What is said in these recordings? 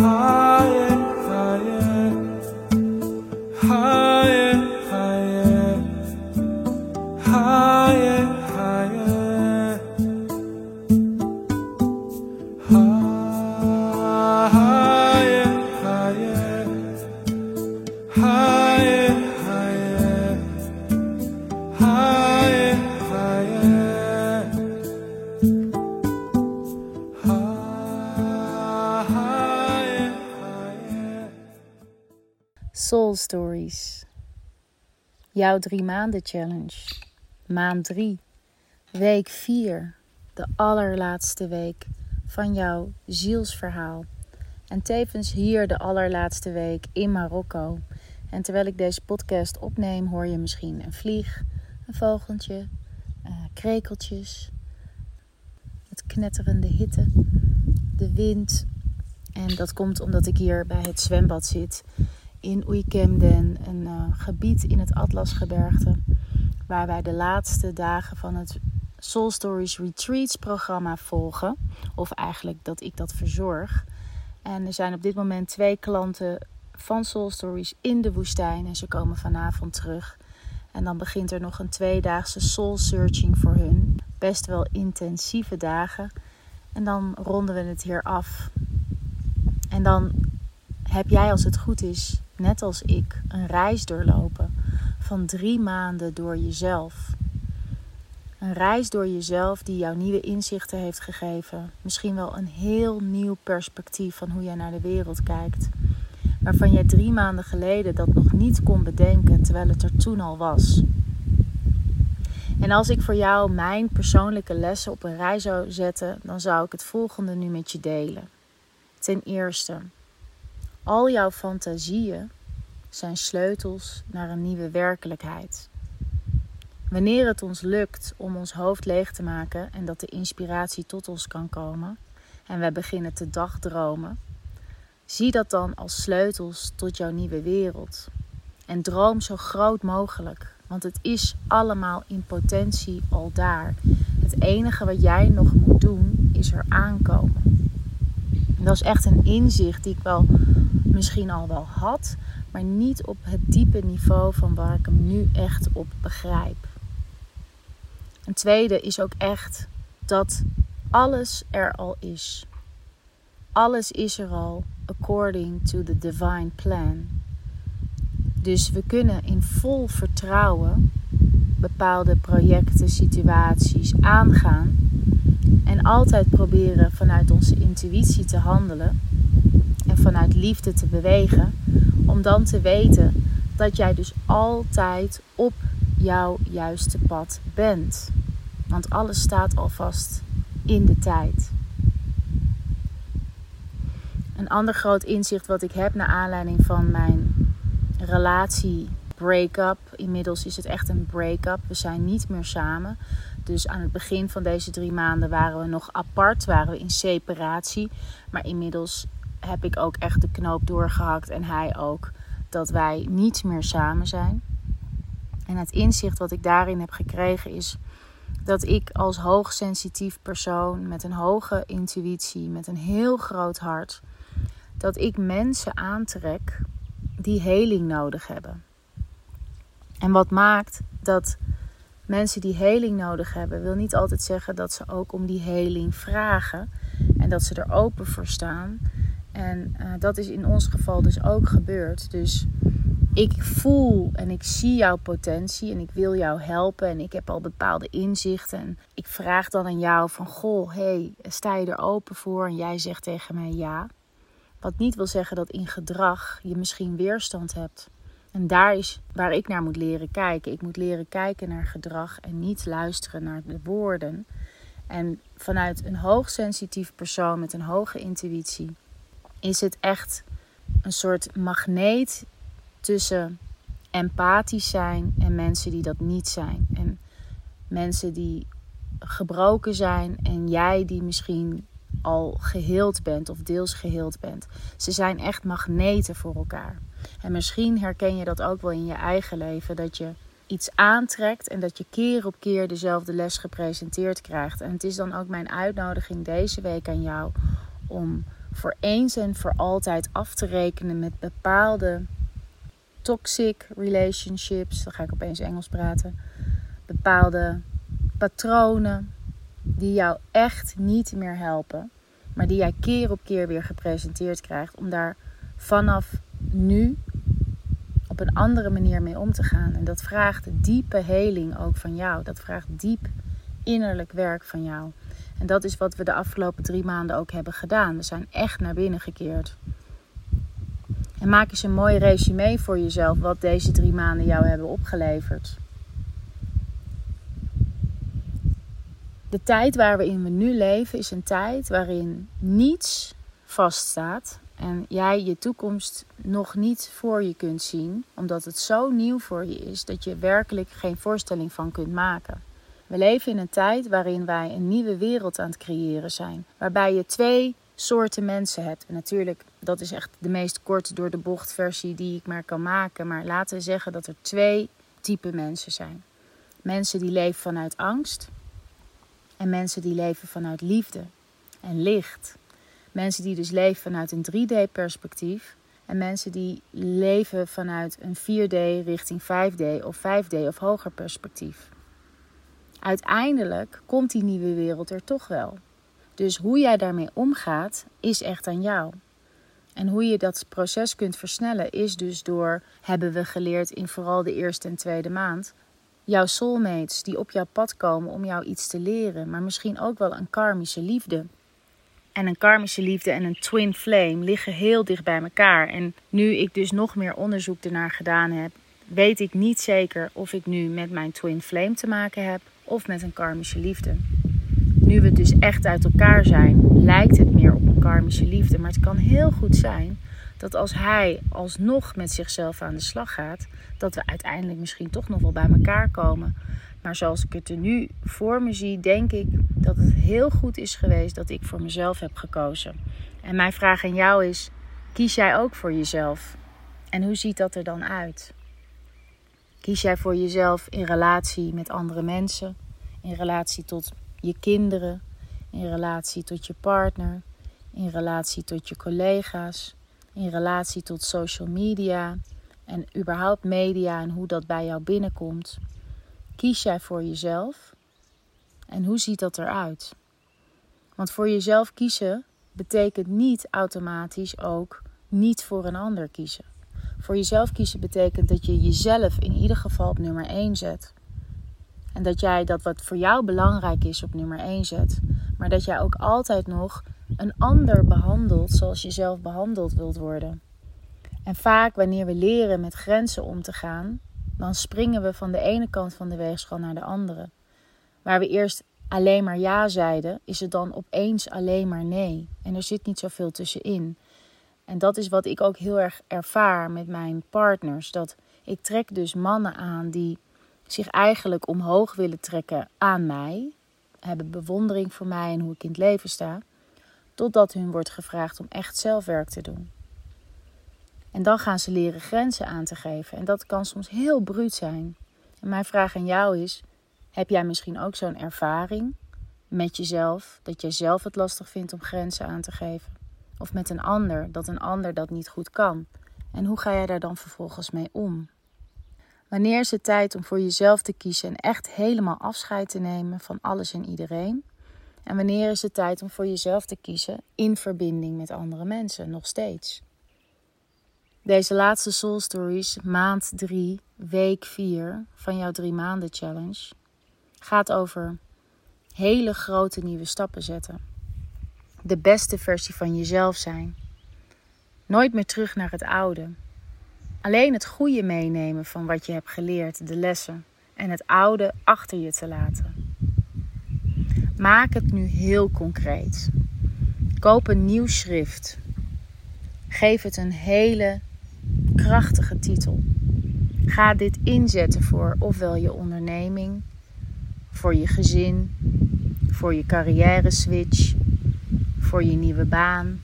heart. Soul Stories. Jouw drie maanden challenge. Maand 3. Week 4. De allerlaatste week van jouw zielsverhaal. En tevens hier de allerlaatste week in Marokko. En terwijl ik deze podcast opneem, hoor je misschien een vlieg, een vogeltje, eh, krekeltjes, het knetterende hitte, de wind. En dat komt omdat ik hier bij het zwembad zit in Oeikemden, een eh, gebied in het Atlasgebergte, waar wij de laatste dagen van het Soul Stories Retreats programma volgen. Of eigenlijk dat ik dat verzorg. En er zijn op dit moment twee klanten van Soul Stories in de woestijn en ze komen vanavond terug. En dan begint er nog een tweedaagse soul searching voor hun. Best wel intensieve dagen. En dan ronden we het hier af. En dan heb jij, als het goed is, net als ik, een reis doorlopen van drie maanden door jezelf. Een reis door jezelf die jou nieuwe inzichten heeft gegeven. Misschien wel een heel nieuw perspectief van hoe jij naar de wereld kijkt. Waarvan jij drie maanden geleden dat nog niet kon bedenken, terwijl het er toen al was. En als ik voor jou mijn persoonlijke lessen op een rij zou zetten, dan zou ik het volgende nu met je delen. Ten eerste, al jouw fantasieën zijn sleutels naar een nieuwe werkelijkheid. Wanneer het ons lukt om ons hoofd leeg te maken en dat de inspiratie tot ons kan komen en wij beginnen te dagdromen, zie dat dan als sleutels tot jouw nieuwe wereld. En droom zo groot mogelijk, want het is allemaal in potentie al daar. Het enige wat jij nog moet doen is er aankomen. En dat is echt een inzicht die ik wel misschien al wel had, maar niet op het diepe niveau van waar ik hem nu echt op begrijp. Een tweede is ook echt dat alles er al is. Alles is er al according to the divine plan. Dus we kunnen in vol vertrouwen bepaalde projecten, situaties aangaan en altijd proberen vanuit onze intuïtie te handelen en vanuit liefde te bewegen, om dan te weten dat jij dus altijd op jouw juiste pad bent. Want alles staat alvast in de tijd. Een ander groot inzicht wat ik heb naar aanleiding van mijn relatie break-up. Inmiddels is het echt een break-up. We zijn niet meer samen. Dus aan het begin van deze drie maanden waren we nog apart, waren we in separatie. Maar inmiddels heb ik ook echt de knoop doorgehakt en hij ook dat wij niet meer samen zijn. En het inzicht wat ik daarin heb gekregen is dat ik als hoogsensitief persoon met een hoge intuïtie, met een heel groot hart, dat ik mensen aantrek die heling nodig hebben. En wat maakt dat mensen die heling nodig hebben, wil niet altijd zeggen dat ze ook om die heling vragen en dat ze er open voor staan. En uh, dat is in ons geval dus ook gebeurd. Dus ik voel en ik zie jouw potentie en ik wil jou helpen en ik heb al bepaalde inzichten. En ik vraag dan aan jou van, goh, hey, sta je er open voor? En jij zegt tegen mij ja. Wat niet wil zeggen dat in gedrag je misschien weerstand hebt. En daar is waar ik naar moet leren kijken. Ik moet leren kijken naar gedrag en niet luisteren naar de woorden. En vanuit een hoogsensitief persoon met een hoge intuïtie is het echt een soort magneet tussen empathisch zijn en mensen die dat niet zijn. En mensen die gebroken zijn en jij die misschien al geheeld bent of deels geheeld bent. Ze zijn echt magneten voor elkaar. En misschien herken je dat ook wel in je eigen leven, dat je iets aantrekt en dat je keer op keer dezelfde les gepresenteerd krijgt. En het is dan ook mijn uitnodiging deze week aan jou om voor eens en voor altijd af te rekenen met bepaalde toxic relationships. Dan ga ik opeens Engels praten. Bepaalde patronen die jou echt niet meer helpen, maar die jij keer op keer weer gepresenteerd krijgt om daar vanaf nu op een andere manier mee om te gaan. En dat vraagt diepe heling ook van jou. Dat vraagt diep innerlijk werk van jou. En dat is wat we de afgelopen drie maanden ook hebben gedaan. We zijn echt naar binnen gekeerd. En maak eens een mooi resume voor jezelf wat deze drie maanden jou hebben opgeleverd. De tijd waarin we nu leven is een tijd waarin niets vaststaat en jij je toekomst nog niet voor je kunt zien, omdat het zo nieuw voor je is dat je werkelijk geen voorstelling van kunt maken. We leven in een tijd waarin wij een nieuwe wereld aan het creëren zijn, waarbij je twee soorten mensen hebt. En natuurlijk, dat is echt de meest kort door de bocht versie die ik maar kan maken, maar laten we zeggen dat er twee typen mensen zijn. Mensen die leven vanuit angst en mensen die leven vanuit liefde en licht. Mensen die dus leven vanuit een 3D-perspectief. En mensen die leven vanuit een 4D richting 5D of 5D of hoger perspectief. Uiteindelijk komt die nieuwe wereld er toch wel. Dus hoe jij daarmee omgaat, is echt aan jou. En hoe je dat proces kunt versnellen, is dus door, hebben we geleerd in vooral de eerste en tweede maand, jouw soulmates die op jouw pad komen om jou iets te leren, maar misschien ook wel een karmische liefde. En een karmische liefde en een twin flame liggen heel dicht bij elkaar. En nu ik dus nog meer onderzoek ernaar gedaan heb, weet ik niet zeker of ik nu met mijn twin flame te maken heb of met een karmische liefde. Nu we dus echt uit elkaar zijn, lijkt het meer op een karmische liefde. Maar het kan heel goed zijn dat als hij alsnog met zichzelf aan de slag gaat, dat we uiteindelijk misschien toch nog wel bij elkaar komen. Maar zoals ik het er nu voor me zie, denk ik dat het heel goed is geweest dat ik voor mezelf heb gekozen. En mijn vraag aan jou is: kies jij ook voor jezelf? En hoe ziet dat er dan uit? Kies jij voor jezelf in relatie met andere mensen, in relatie tot je kinderen, in relatie tot je partner, in relatie tot je collega's, in relatie tot social media en überhaupt media en hoe dat bij jou binnenkomt? Kies jij voor jezelf? En hoe ziet dat eruit? Want voor jezelf kiezen betekent niet automatisch ook niet voor een ander kiezen. Voor jezelf kiezen betekent dat je jezelf in ieder geval op nummer 1 zet. En dat jij dat wat voor jou belangrijk is op nummer 1 zet. Maar dat jij ook altijd nog een ander behandelt zoals je zelf behandeld wilt worden. En vaak wanneer we leren met grenzen om te gaan, dan springen we van de ene kant van de weegschaal naar de andere. Waar we eerst alleen maar ja zeiden, is het dan opeens alleen maar nee. En er zit niet zoveel tussenin. En dat is wat ik ook heel erg ervaar met mijn partners. Dat ik trek dus mannen aan die zich eigenlijk omhoog willen trekken aan mij. Hebben bewondering voor mij en hoe ik in het leven sta. Totdat hun wordt gevraagd om echt zelfwerk te doen. En dan gaan ze leren grenzen aan te geven. En dat kan soms heel bruut zijn. En mijn vraag aan jou is: heb jij misschien ook zo'n ervaring met jezelf, dat jij zelf het lastig vindt om grenzen aan te geven? Of met een ander, dat een ander dat niet goed kan? En hoe ga jij daar dan vervolgens mee om? Wanneer is het tijd om voor jezelf te kiezen en echt helemaal afscheid te nemen van alles en iedereen? En wanneer is het tijd om voor jezelf te kiezen in verbinding met andere mensen, nog steeds? Deze laatste Soul Stories, maand 3, week 4 van jouw drie maanden challenge, gaat over hele grote nieuwe stappen zetten. De beste versie van jezelf zijn. Nooit meer terug naar het oude. Alleen het goede meenemen van wat je hebt geleerd, de lessen, en het oude achter je te laten. Maak het nu heel concreet. Koop een nieuw schrift. Geef het een hele krachtige titel. Ga dit inzetten voor ofwel je onderneming, voor je gezin, voor je carrière switch, voor je nieuwe baan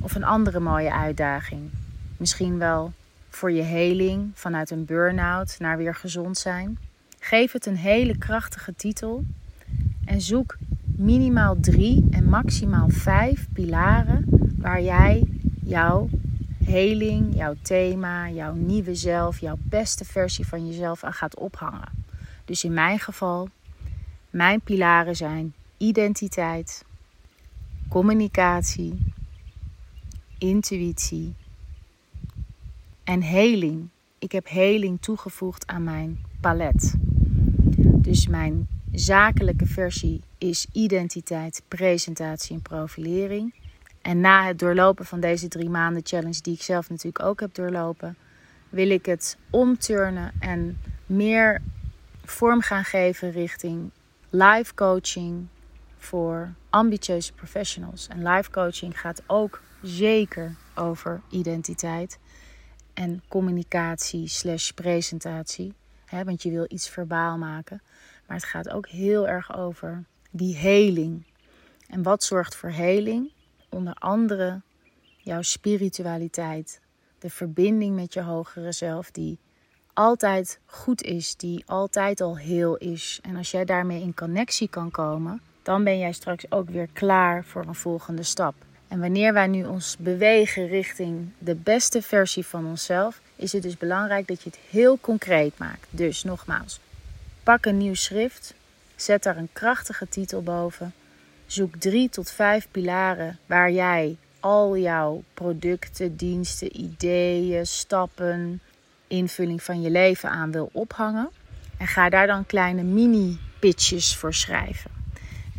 of een andere mooie uitdaging. Misschien wel voor je heling vanuit een burn-out naar weer gezond zijn. Geef het een hele krachtige titel en zoek minimaal drie en maximaal vijf pilaren waar jij jouw heling, jouw thema, jouw nieuwe zelf, jouw beste versie van jezelf aan gaat ophangen. Dus in mijn geval, mijn pilaren zijn identiteit, communicatie, intuïtie en heling. Ik heb heling toegevoegd aan mijn palet. Dus mijn zakelijke versie is identiteit, presentatie en profilering. En na het doorlopen van deze drie maanden challenge, die ik zelf natuurlijk ook heb doorlopen, wil ik het omturnen en meer vorm gaan geven richting live coaching voor ambitieuze professionals. En live coaching gaat ook zeker over identiteit en communicatie slash presentatie. Hè, want je wil iets verbaal maken. Maar het gaat ook heel erg over die heling. En wat zorgt voor heling? Onder andere jouw spiritualiteit. De verbinding met je hogere zelf, die altijd goed is, die altijd al heel is. En als jij daarmee in connectie kan komen, dan ben jij straks ook weer klaar voor een volgende stap. En wanneer wij nu ons bewegen richting de beste versie van onszelf, is het dus belangrijk dat je het heel concreet maakt. Dus nogmaals, pak een nieuw schrift, zet daar een krachtige titel boven. Zoek drie tot vijf pilaren waar jij al jouw producten, diensten, ideeën, stappen, invulling van je leven aan wil ophangen. En ga daar dan kleine mini-pitches voor schrijven.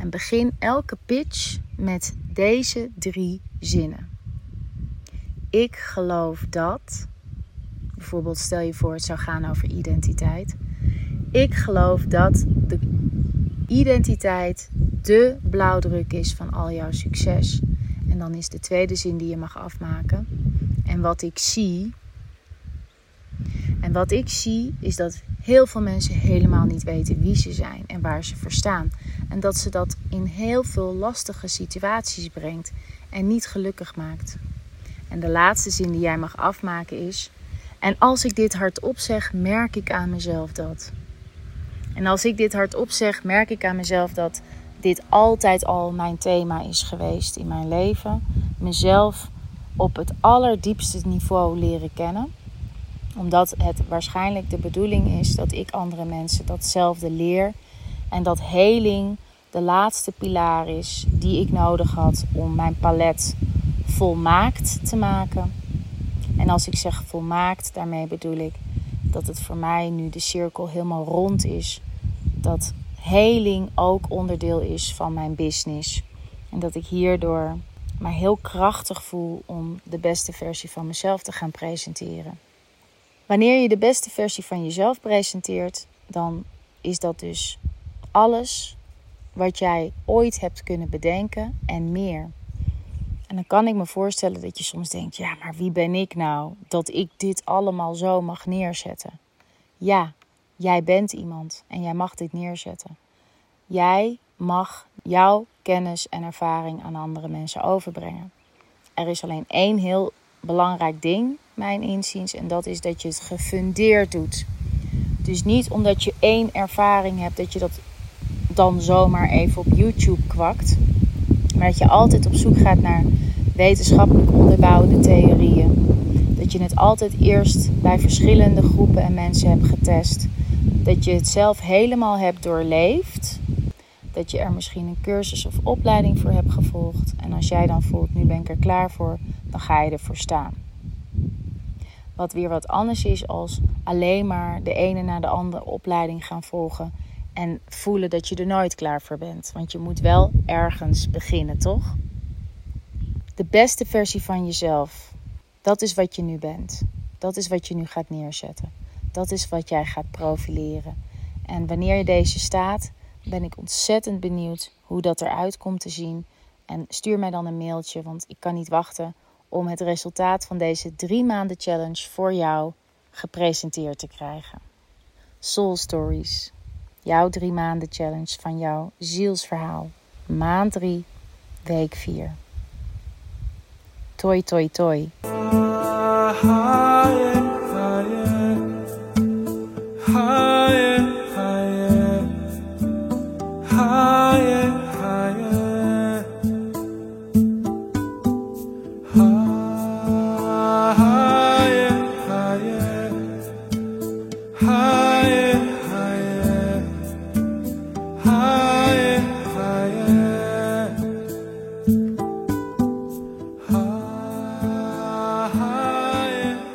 En begin elke pitch met deze drie zinnen. Ik geloof dat. Bijvoorbeeld, stel je voor, het zou gaan over identiteit. Ik geloof dat de identiteit de blauwdruk is van al jouw succes. En dan is de tweede zin die je mag afmaken. En wat ik zie. En wat ik zie is dat heel veel mensen helemaal niet weten wie ze zijn en waar ze voor staan. En dat ze dat in heel veel lastige situaties brengt en niet gelukkig maakt. En de laatste zin die jij mag afmaken is: En als ik dit hardop zeg, merk ik aan mezelf dat. En als ik dit hardop zeg, merk ik aan mezelf dat dit altijd al mijn thema is geweest in mijn leven. Mezelf op het allerdiepste niveau leren kennen omdat het waarschijnlijk de bedoeling is dat ik andere mensen datzelfde leer. En dat heling de laatste pilaar is die ik nodig had om mijn palet volmaakt te maken. En als ik zeg volmaakt, daarmee bedoel ik dat het voor mij nu de cirkel helemaal rond is. Dat heling ook onderdeel is van mijn business. En dat ik hierdoor mij heel krachtig voel om de beste versie van mezelf te gaan presenteren. Wanneer je de beste versie van jezelf presenteert, dan is dat dus alles wat jij ooit hebt kunnen bedenken en meer. En dan kan ik me voorstellen dat je soms denkt: ja, maar wie ben ik nou dat ik dit allemaal zo mag neerzetten? Ja, jij bent iemand en jij mag dit neerzetten. Jij mag jouw kennis en ervaring aan andere mensen overbrengen. Er is alleen één heel belangrijk ding, mijn inziens, en dat is dat je het gefundeerd doet. Dus niet omdat je één ervaring hebt, dat je dat dan zomaar even op YouTube kwakt. Maar dat je altijd op zoek gaat naar wetenschappelijk onderbouwde theorieën. Dat je het altijd eerst bij verschillende groepen en mensen hebt getest. Dat je het zelf helemaal hebt doorleefd. Dat je er misschien een cursus of opleiding voor hebt gevolgd. En als jij dan voelt, nu ben ik er klaar voor, dan ga je ervoor staan. Wat weer wat anders is als alleen maar de ene na de andere opleiding gaan volgen en voelen dat je er nooit klaar voor bent. Want je moet wel ergens beginnen, toch? De beste versie van jezelf, dat is wat je nu bent. Dat is wat je nu gaat neerzetten. Dat is wat jij gaat profileren. En wanneer je deze staat, ben ik ontzettend benieuwd hoe dat eruit komt te zien. En stuur mij dan een mailtje, want ik kan niet wachten om het resultaat van deze drie maanden challenge voor jou gepresenteerd te krijgen. Soul Stories, jouw drie maanden challenge van jouw zielsverhaal. Maand 3, week 4. Toi, toi, toi.